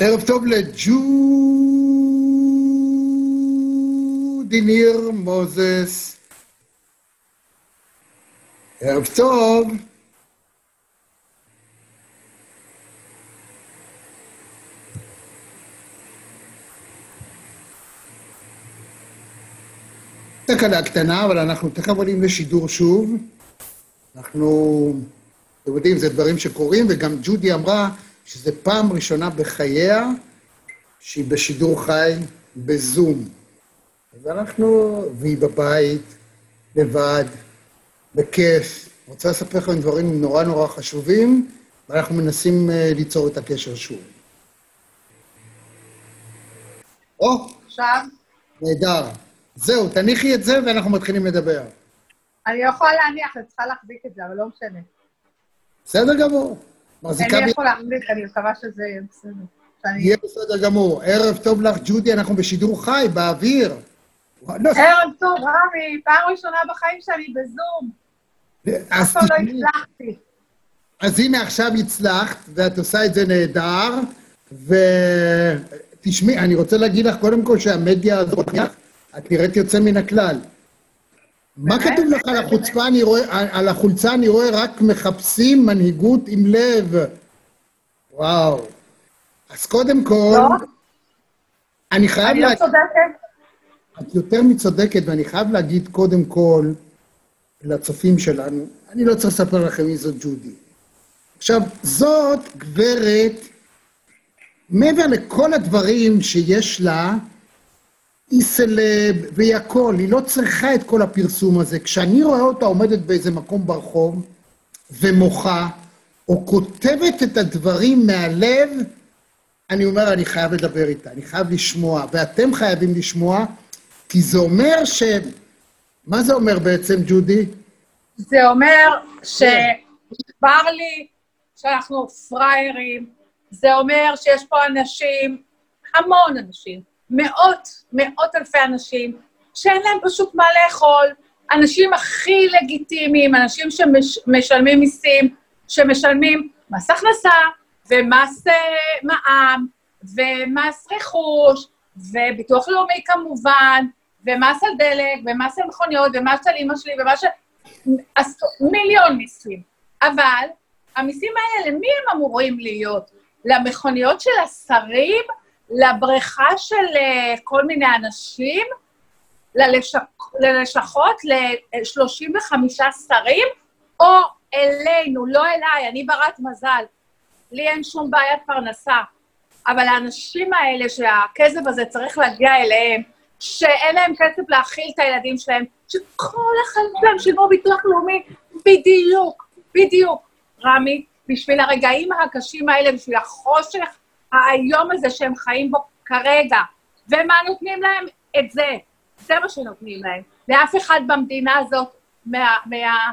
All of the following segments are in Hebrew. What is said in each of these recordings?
ערב טוב לג'ודי ניר מוזס. ערב טוב. תקלה קטנה, אבל אנחנו תכף עולים לשידור שוב. אנחנו, אתם יודעים, זה דברים שקורים, וגם ג'ודי אמרה שזו פעם ראשונה בחייה שהיא בשידור חי בזום. אז אנחנו, והיא בבית, לבד, בכיף. רוצה לספר לכם דברים נורא נורא חשובים, ואנחנו מנסים אה, ליצור את הקשר שוב. או, עכשיו, נהדר. זהו, תניחי את זה ואנחנו מתחילים לדבר. אני יכולה להניח, אני צריכה להחזיק את זה, אבל לא משנה. בסדר גמור. מחזיקה אני ב... יכול להחזיק, אני מקווה שזה יהיה בסדר. יהיה בסדר גמור. ערב טוב לך, ג'ודי, אנחנו בשידור חי, באוויר. לא, ערב טוב, רמי, פעם ראשונה בחיים שאני בזום. אף פעם לא הצלחתי. אז הנה עכשיו הצלחת, ואת עושה את זה נהדר, ותשמעי, אני רוצה להגיד לך קודם כל שהמדיה הזאת, את נראית יוצא מן הכלל. מה? כתוב לך על החוצפה? אני רואה, על החולצה אני רואה רק מחפשים מנהיגות עם לב. וואו. אז קודם כל, לא? אני חייב אני לא להגיד... צודקת? את יותר מצודקת, ואני חייב להגיד קודם כל לצופים שלנו, אני לא צריך לספר לכם מי זאת ג'ודי. עכשיו, זאת גברת, מעבר לכל הדברים שיש לה, היא סלב והיא הכל, היא לא צריכה את כל הפרסום הזה. כשאני רואה אותה עומדת באיזה מקום ברחוב ומוחה, או כותבת את הדברים מהלב, אני אומר, אני חייב לדבר איתה, אני חייב לשמוע, ואתם חייבים לשמוע, כי זה אומר ש... מה זה אומר בעצם, ג'ודי? זה אומר שנשבר לי שאנחנו פראיירים, זה אומר שיש פה אנשים, המון אנשים, מאות, מאות אלפי אנשים, שאין להם פשוט מה לאכול, אנשים הכי לגיטימיים, אנשים שמשלמים מיסים, שמשלמים מס הכנסה ומס אה, מע"מ ומס רכוש וביטוח לאומי כמובן, ומס על דלק, ומס על מכוניות, ומס על אימא שלי, ומס. עש- מיליון מיסים. אבל המיסים האלה, למי הם אמורים להיות? למכוניות של השרים? לבריכה של אה, כל מיני אנשים? ללשכות? ל-35 שרים? או אלינו, לא אליי, אני ברת מזל. לי אין שום בעיית פרנסה. אבל האנשים האלה שהכסף הזה צריך להגיע אליהם, שאין להם כסף להאכיל את הילדים שלהם, שכל החיים שלהם שילמו ביטוח לאומי, בדיוק, בדיוק. רמי, בשביל הרגעים הקשים האלה, בשביל החושך האיום הזה שהם חיים בו כרגע, ומה נותנים להם? את זה. זה מה שנותנים להם. ואף אחד במדינה הזאת, מה, מה,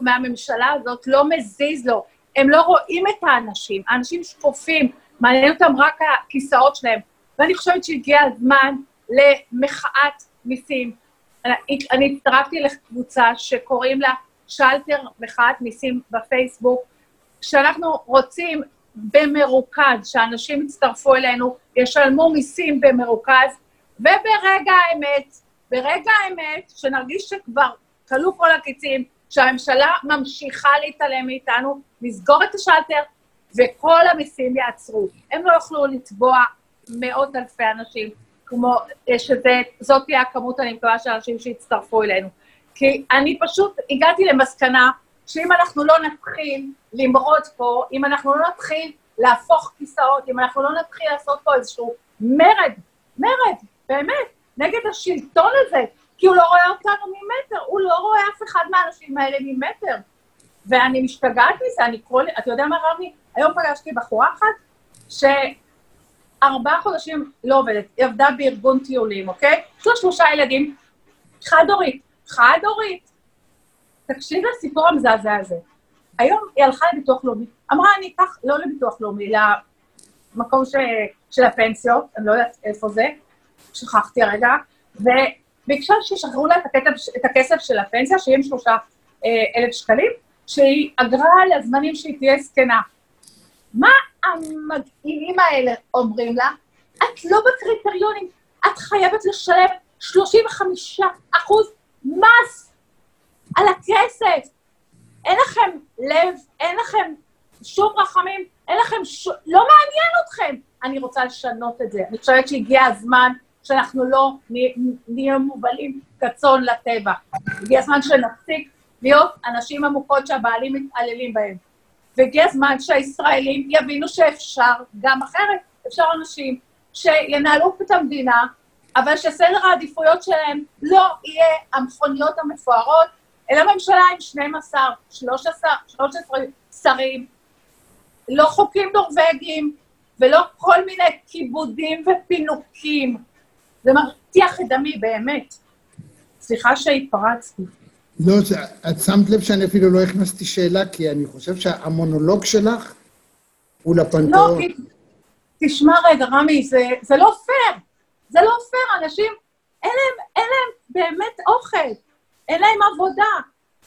מהממשלה הזאת, לא מזיז לו. הם לא רואים את האנשים, האנשים שקופים, מעניין אותם רק הכיסאות שלהם. ואני חושבת שהגיע הזמן למחאת מיסים. אני הצטרפתי לקבוצה שקוראים לה שלטר מחאת מיסים בפייסבוק, שאנחנו רוצים במרוכז, שאנשים יצטרפו אלינו, ישלמו מיסים במרוכז, וברגע האמת, ברגע האמת, שנרגיש שכבר כלו כל הקיצים, שהממשלה ממשיכה להתעלם מאיתנו, נסגור את השלטר, וכל המיסים יעצרו. הם לא יוכלו לתבוע מאות אלפי אנשים, כמו שזאת תהיה הכמות, אני מקווה, של אנשים שיצטרפו אלינו. כי אני פשוט הגעתי למסקנה שאם אנחנו לא נתחיל למרוד פה, אם אנחנו לא נתחיל להפוך כיסאות, אם אנחנו לא נתחיל לעשות פה איזשהו מרד, מרד, באמת, נגד השלטון הזה, כי הוא לא רואה אותנו ממטר, הוא לא רואה אף אחד מהאנשים האלה ממטר. ואני משתגעת מזה, אני כל... אתה יודע מה, רמי? היום פגשתי בחורה אחת שארבעה חודשים לא עובדת, היא עבדה בארגון טיולים, אוקיי? יש לה שלושה ילדים, חד-הורית, חד-הורית. תקשיב לסיפור המזעזע הזה. היום היא הלכה לביטוח לאומי, אמרה, אני אקח, לא לביטוח לאומי, למקום ש... של הפנסיות, אני לא יודעת איפה זה, שכחתי הרגע, וביקשה שישחררו לה את, הכתב, את הכסף של הפנסיה, 73 אלף שקלים, שהיא אגרה לזמנים שהיא תהיה זקנה. מה המגעילים האלה אומרים לה, את לא בקריטריונים, את חייבת לשלם 35 אחוז מס על הכסף. אין לכם לב, אין לכם שום רחמים, אין לכם ש... לא מעניין אתכם. אני רוצה לשנות את זה. אני חושבת שהגיע הזמן שאנחנו לא נהיה מובלים כצאן לטבע. הגיע הזמן שנפסיק להיות אנשים עמוקות שהבעלים מתעללים בהם. והגיע הזמן שהישראלים יבינו שאפשר גם אחרת. אפשר אנשים שינהלו את המדינה, אבל שסדר העדיפויות שלהם לא יהיה המכוניות המפוארות, אלא ממשלה עם 12, 13, 13 שרים, לא חוקים נורבגיים ולא כל מיני כיבודים ופינוקים. זה מרתיח את דמי, באמת. סליחה שהתפרצתי. לא, את שמת לב שאני אפילו לא הכנסתי שאלה, כי אני חושב שהמונולוג שלך הוא לפנתיאון. לא, תשמע רגע, רמי, זה, זה לא פייר. זה לא פייר, אנשים, אין להם, אין להם באמת אוכל, אין להם עבודה.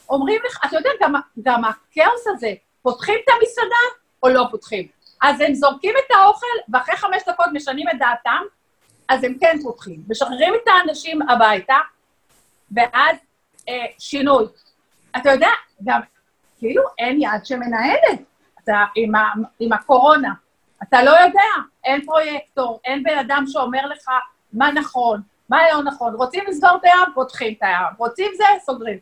אומרים לך, אתה יודע, גם, גם הכאוס הזה, פותחים את המסעדה או לא פותחים? אז הם זורקים את האוכל, ואחרי חמש דקות משנים את דעתם, אז הם כן פותחים. משחררים את האנשים הביתה, ואז אה, שינוי. אתה יודע, גם כאילו אין יד שמנהלת אתה, עם, ה, עם הקורונה. אתה לא יודע, אין פרויקטור, אין בן אדם שאומר לך מה נכון, מה לא נכון. רוצים לסגור את הים, פותחים את הים. רוצים זה, סוגרים.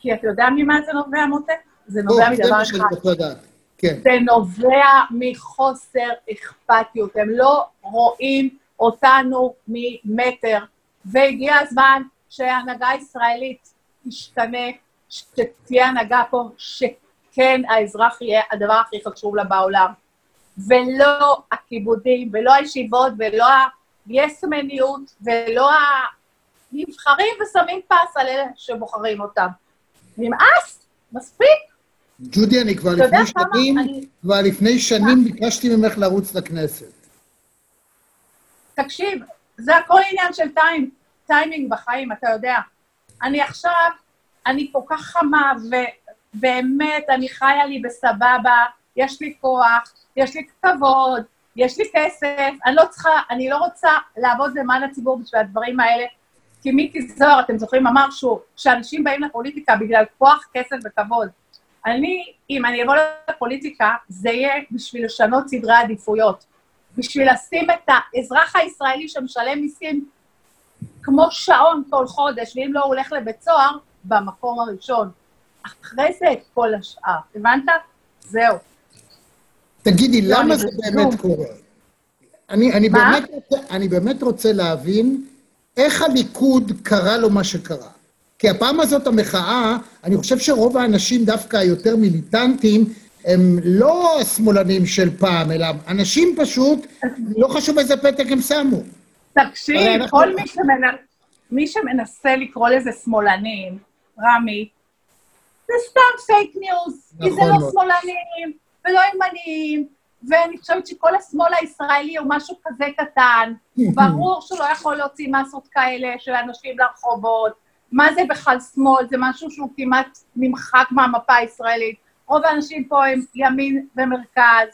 כי אתה יודע ממה זה נובע, מוטה? זה נובע מדבר אחד. כן. זה נובע מחוסר אכפתיות. הם לא רואים אותנו ממטר, והגיע הזמן שההנהגה הישראלית תשתנה, שתהיה הנהגה פה, שכן האזרח יהיה הדבר הכי חשוב לה בעולם. ולא הכיבודים, ולא הישיבות, ולא היסמניות, ולא הנבחרים ושמים פס על אלה שבוחרים אותם. נמאס, מספיק. ג'ודי, אני כבר לפני שנים, אני... כבר לפני שנים ביקשתי ממך לרוץ לכנסת. תקשיב, זה הכל עניין של טיים, טיימינג בחיים, אתה יודע. אני עכשיו, אני כל כך חמה, ובאמת, אני חיה לי בסבבה, יש לי כוח, יש לי כבוד, יש לי כסף, אני לא צריכה, אני לא רוצה לעבוד למען הציבור בשביל הדברים האלה, כי מיקי זוהר, אתם זוכרים, אמר שהוא, שאנשים באים לפוליטיקה בגלל כוח, כסף וכבוד. אני, אם אני אבוא לפוליטיקה, זה יהיה בשביל לשנות סדרי עדיפויות. בשביל לשים את האזרח הישראלי שמשלם מיסים כמו שעון כל חודש, ואם לא, הוא הולך לבית סוהר, במקום הראשון. אחרי זה את כל השאר. הבנת? זהו. תגידי, לא, למה זה באמת קורה? אני, אני, באמת, אני באמת רוצה להבין איך הליכוד קרה לו מה שקרה. כי הפעם הזאת המחאה, אני חושב שרוב האנשים דווקא היותר מיליטנטים, הם לא השמאלנים של פעם, אלא אנשים פשוט, לא חשוב איזה פתק הם שמו. תקשיב, כל מי, שמנ... מי שמנסה לקרוא לזה שמאלנים, רמי, זה סתם fake news, נכון כי זה לא שמאלנים ולא ימניים, ואני חושבת שכל השמאל הישראלי הוא משהו כזה קטן, ברור שהוא לא יכול להוציא מסות כאלה של אנשים לרחובות, מה זה בכלל שמאל? זה משהו שהוא כמעט נמחק מהמפה הישראלית. רוב האנשים פה הם ימין ומרכז.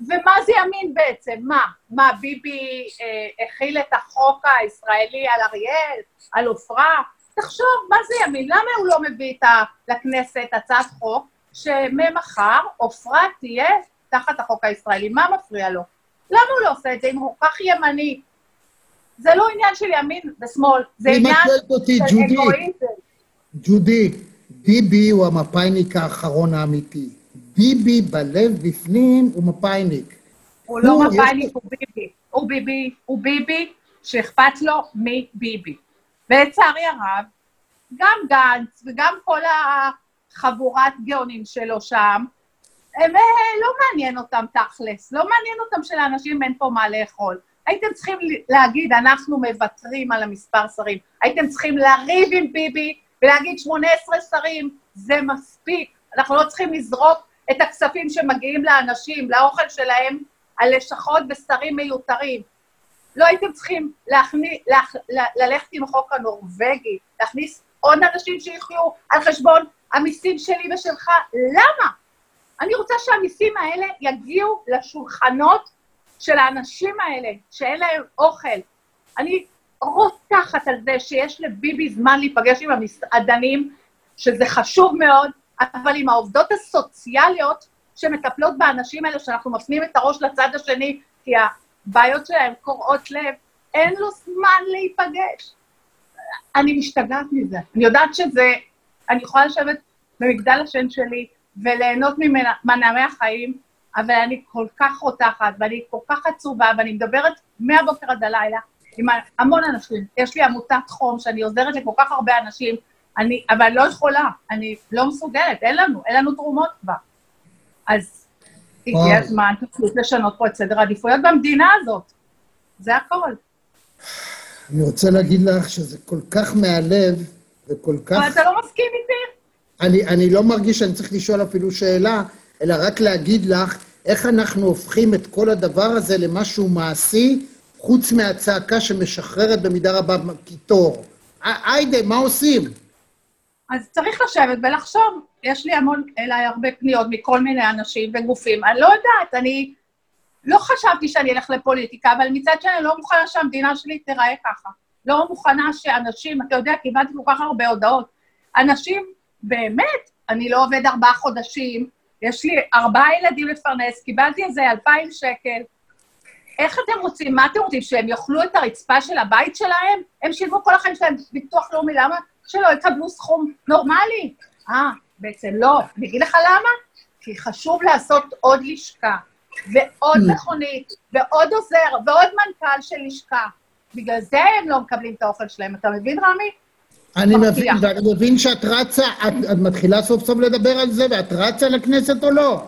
ומה זה ימין בעצם? מה? מה, ביבי אה, החיל את החוק הישראלי על אריאל? על עופרה? תחשוב, מה זה ימין? למה הוא לא מביא את ה, לכנסת הצעת חוק שממחר עופרה תהיה תחת החוק הישראלי? מה מפריע לו? למה הוא לא עושה את זה אם הוא כל כך ימני? זה לא עניין של ימין ושמאל, זה עניין של אגואיזם. ג'ודי, ביבי הוא המפאיניק האחרון האמיתי. ביבי בלב בפנים הוא מפאיניק. הוא לא מפאיניק, הוא ביבי. הוא ביבי, הוא ביבי שאכפת לו מביבי. ולצערי הרב, גם גנץ וגם כל החבורת גאונים שלו שם, הם אה, לא מעניין אותם תכלס, לא מעניין אותם שלאנשים אין פה מה לאכול. הייתם צריכים להגיד, אנחנו מוותרים על המספר שרים. הייתם צריכים לריב עם ביבי ולהגיד 18 שרים, זה מספיק. אנחנו לא צריכים לזרוק את הכספים שמגיעים לאנשים, לאוכל שלהם, על לשכות ושרים מיותרים. לא הייתם צריכים להכני, לה, ללכת עם החוק הנורבגי, להכניס עוד אנשים שיחיו על חשבון המיסים שלי ושלך. למה? אני רוצה שהמיסים האלה יגיעו לשולחנות של האנשים האלה, שאין להם אוכל. אני רותחת על זה שיש לביבי זמן להיפגש עם המסעדנים, שזה חשוב מאוד, אבל עם העובדות הסוציאליות שמטפלות באנשים האלה, שאנחנו מפנים את הראש לצד השני, כי הבעיות שלהם קורעות לב, אין לו זמן להיפגש. אני משתגעת מזה. אני יודעת שזה, אני יכולה לשבת במגדל השן שלי וליהנות ממנעמי החיים, אבל אני כל כך רותחת, ואני כל כך עצובה, ואני מדברת מהבוקר עד הלילה עם המון אנשים. יש לי עמותת חום שאני עוזרת לכל כך הרבה אנשים, אני, אבל אני לא יכולה, אני לא מסוגלת, אין לנו, אין לנו תרומות כבר. אז הגיע הזמן פשוט לשנות פה את סדר העדיפויות במדינה הזאת. זה הכל. אני רוצה להגיד לך שזה כל כך מהלב, וכל כך... אבל אתה לא מסכים איתי? אני, אני לא מרגיש שאני צריך לשאול אפילו שאלה, אלא רק להגיד לך איך אנחנו הופכים את כל הדבר הזה למשהו מעשי, חוץ מהצעקה שמשחררת במידה רבה קיטור. היידה, מה עושים? אז צריך לשבת ולחשוב. יש לי המון, אליי הרבה פניות מכל מיני אנשים וגופים. אני לא יודעת, אני לא חשבתי שאני אלך לפוליטיקה, אבל מצד שני אני לא מוכנה שהמדינה שלי תיראה ככה. לא מוכנה שאנשים, אתה יודע, קיבלתי כל כך הרבה הודעות. אנשים, באמת, אני לא עובד ארבעה חודשים, יש לי ארבעה ילדים לפרנס, קיבלתי איזה אלפיים שקל. איך אתם רוצים, מה אתם רוצים, שהם יאכלו את הרצפה של הבית שלהם? הם שילמו כל החיים שלהם ביטוח לאומי, למה שלא יקבלו סכום נורמלי? אה, בעצם לא. אני אגיד לך למה? כי חשוב לעשות עוד לשכה, ועוד mm. מכונית, ועוד עוזר, ועוד מנכ"ל של לשכה. בגלל זה הם לא מקבלים את האוכל שלהם. אתה מבין, רמי? אני מבין, ואני מבין שאת רצה, את, את מתחילה סוף סוף לדבר על זה, ואת רצה לכנסת או לא?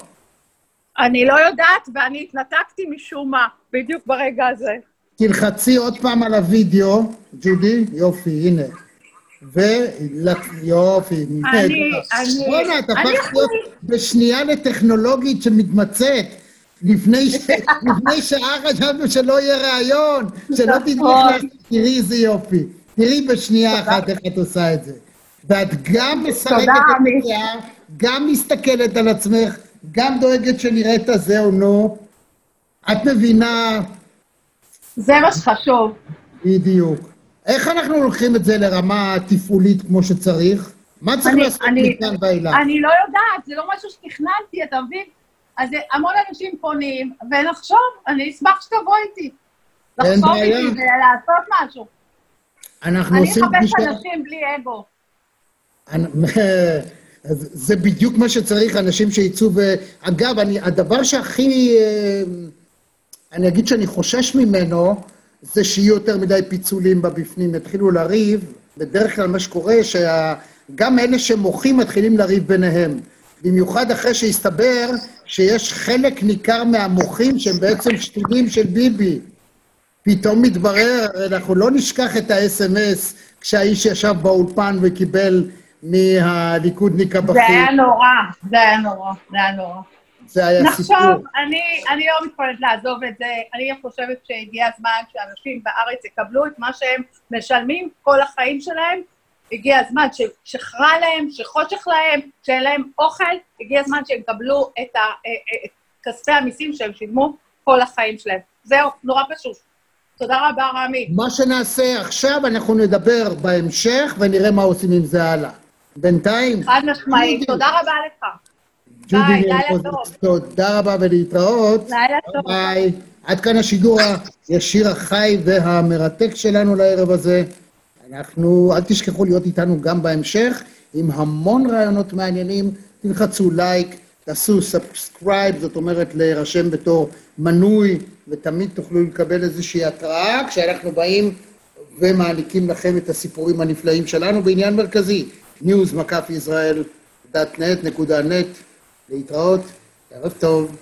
אני לא יודעת, ואני התנתקתי משום מה, בדיוק ברגע הזה. תלחצי עוד פעם על הווידאו, ג'ודי, יופי, הנה. ו... יופי, אני, אני... בוא'נה, את הפכת להיות בשנייה לטכנולוגית שמתמצאת. לפני, ש... לפני שעה חשבנו שלא יהיה ראיון, שלא תדעי לך, תראי איזה יופי. תראי בשנייה אחת איך את עושה את זה. ואת גם משחקת את השיער, גם מסתכלת על עצמך, גם דואגת שנראית הזה או לא. את מבינה... זה מה שחשוב. בדיוק. איך אנחנו לוקחים את זה לרמה תפעולית כמו שצריך? מה צריך לעשות מכאן ואילך? אני לא יודעת, זה לא משהו שתכננתי, אתה מבין? אז המון אנשים פונים, ונחשוב, אני אשמח שתבוא איתי. לחשוב איתי ולעשות משהו. אנחנו עושים פגישה... אני אחפש אנשים בלי אגו. זה בדיוק מה שצריך, אנשים שיצאו ו... אגב, אני, הדבר שהכי... אה, אני אגיד שאני חושש ממנו, זה שיהיו יותר מדי פיצולים בבפנים, יתחילו לריב. בדרך כלל מה שקורה, שגם אלה שמוחים מתחילים לריב ביניהם. במיוחד אחרי שהסתבר שיש חלק ניכר מהמוחים שהם בעצם שתולים של ביבי. פתאום מתברר, אנחנו לא נשכח את ה-SMS כשהאיש ישב באולפן וקיבל מהליכודניק הבכיר. זה היה נורא, זה היה נורא, זה היה נורא. זה היה נחשוב, סיפור. נחשוב, אני, אני לא מתכוונת לעזוב את זה, אני חושבת שהגיע הזמן שאנשים בארץ יקבלו את מה שהם משלמים כל החיים שלהם, הגיע הזמן שחרא להם, שחושך להם, שאין להם אוכל, הגיע הזמן שהם יקבלו את, ה, את כספי המיסים שהם שילמו כל החיים שלהם. זהו, נורא פשוט. תודה רבה, רמי. מה שנעשה עכשיו, אנחנו נדבר בהמשך ונראה מה עושים עם זה הלאה. בינתיים... חד משמעית, תודה רבה לך. ביי, לילה טוב. תודה רבה ולהתראות. לילה טוב. ביי. עד כאן השידור הישיר החי והמרתק שלנו לערב הזה. אנחנו, אל תשכחו להיות איתנו גם בהמשך, עם המון רעיונות מעניינים. תלחצו לייק, תעשו subscribe, זאת אומרת להירשם בתור מנוי, ותמיד תוכלו לקבל איזושהי התראה כשאנחנו באים ומעניקים לכם את הסיפורים הנפלאים שלנו בעניין מרכזי, news.israel.net, להתראות, ערב טוב.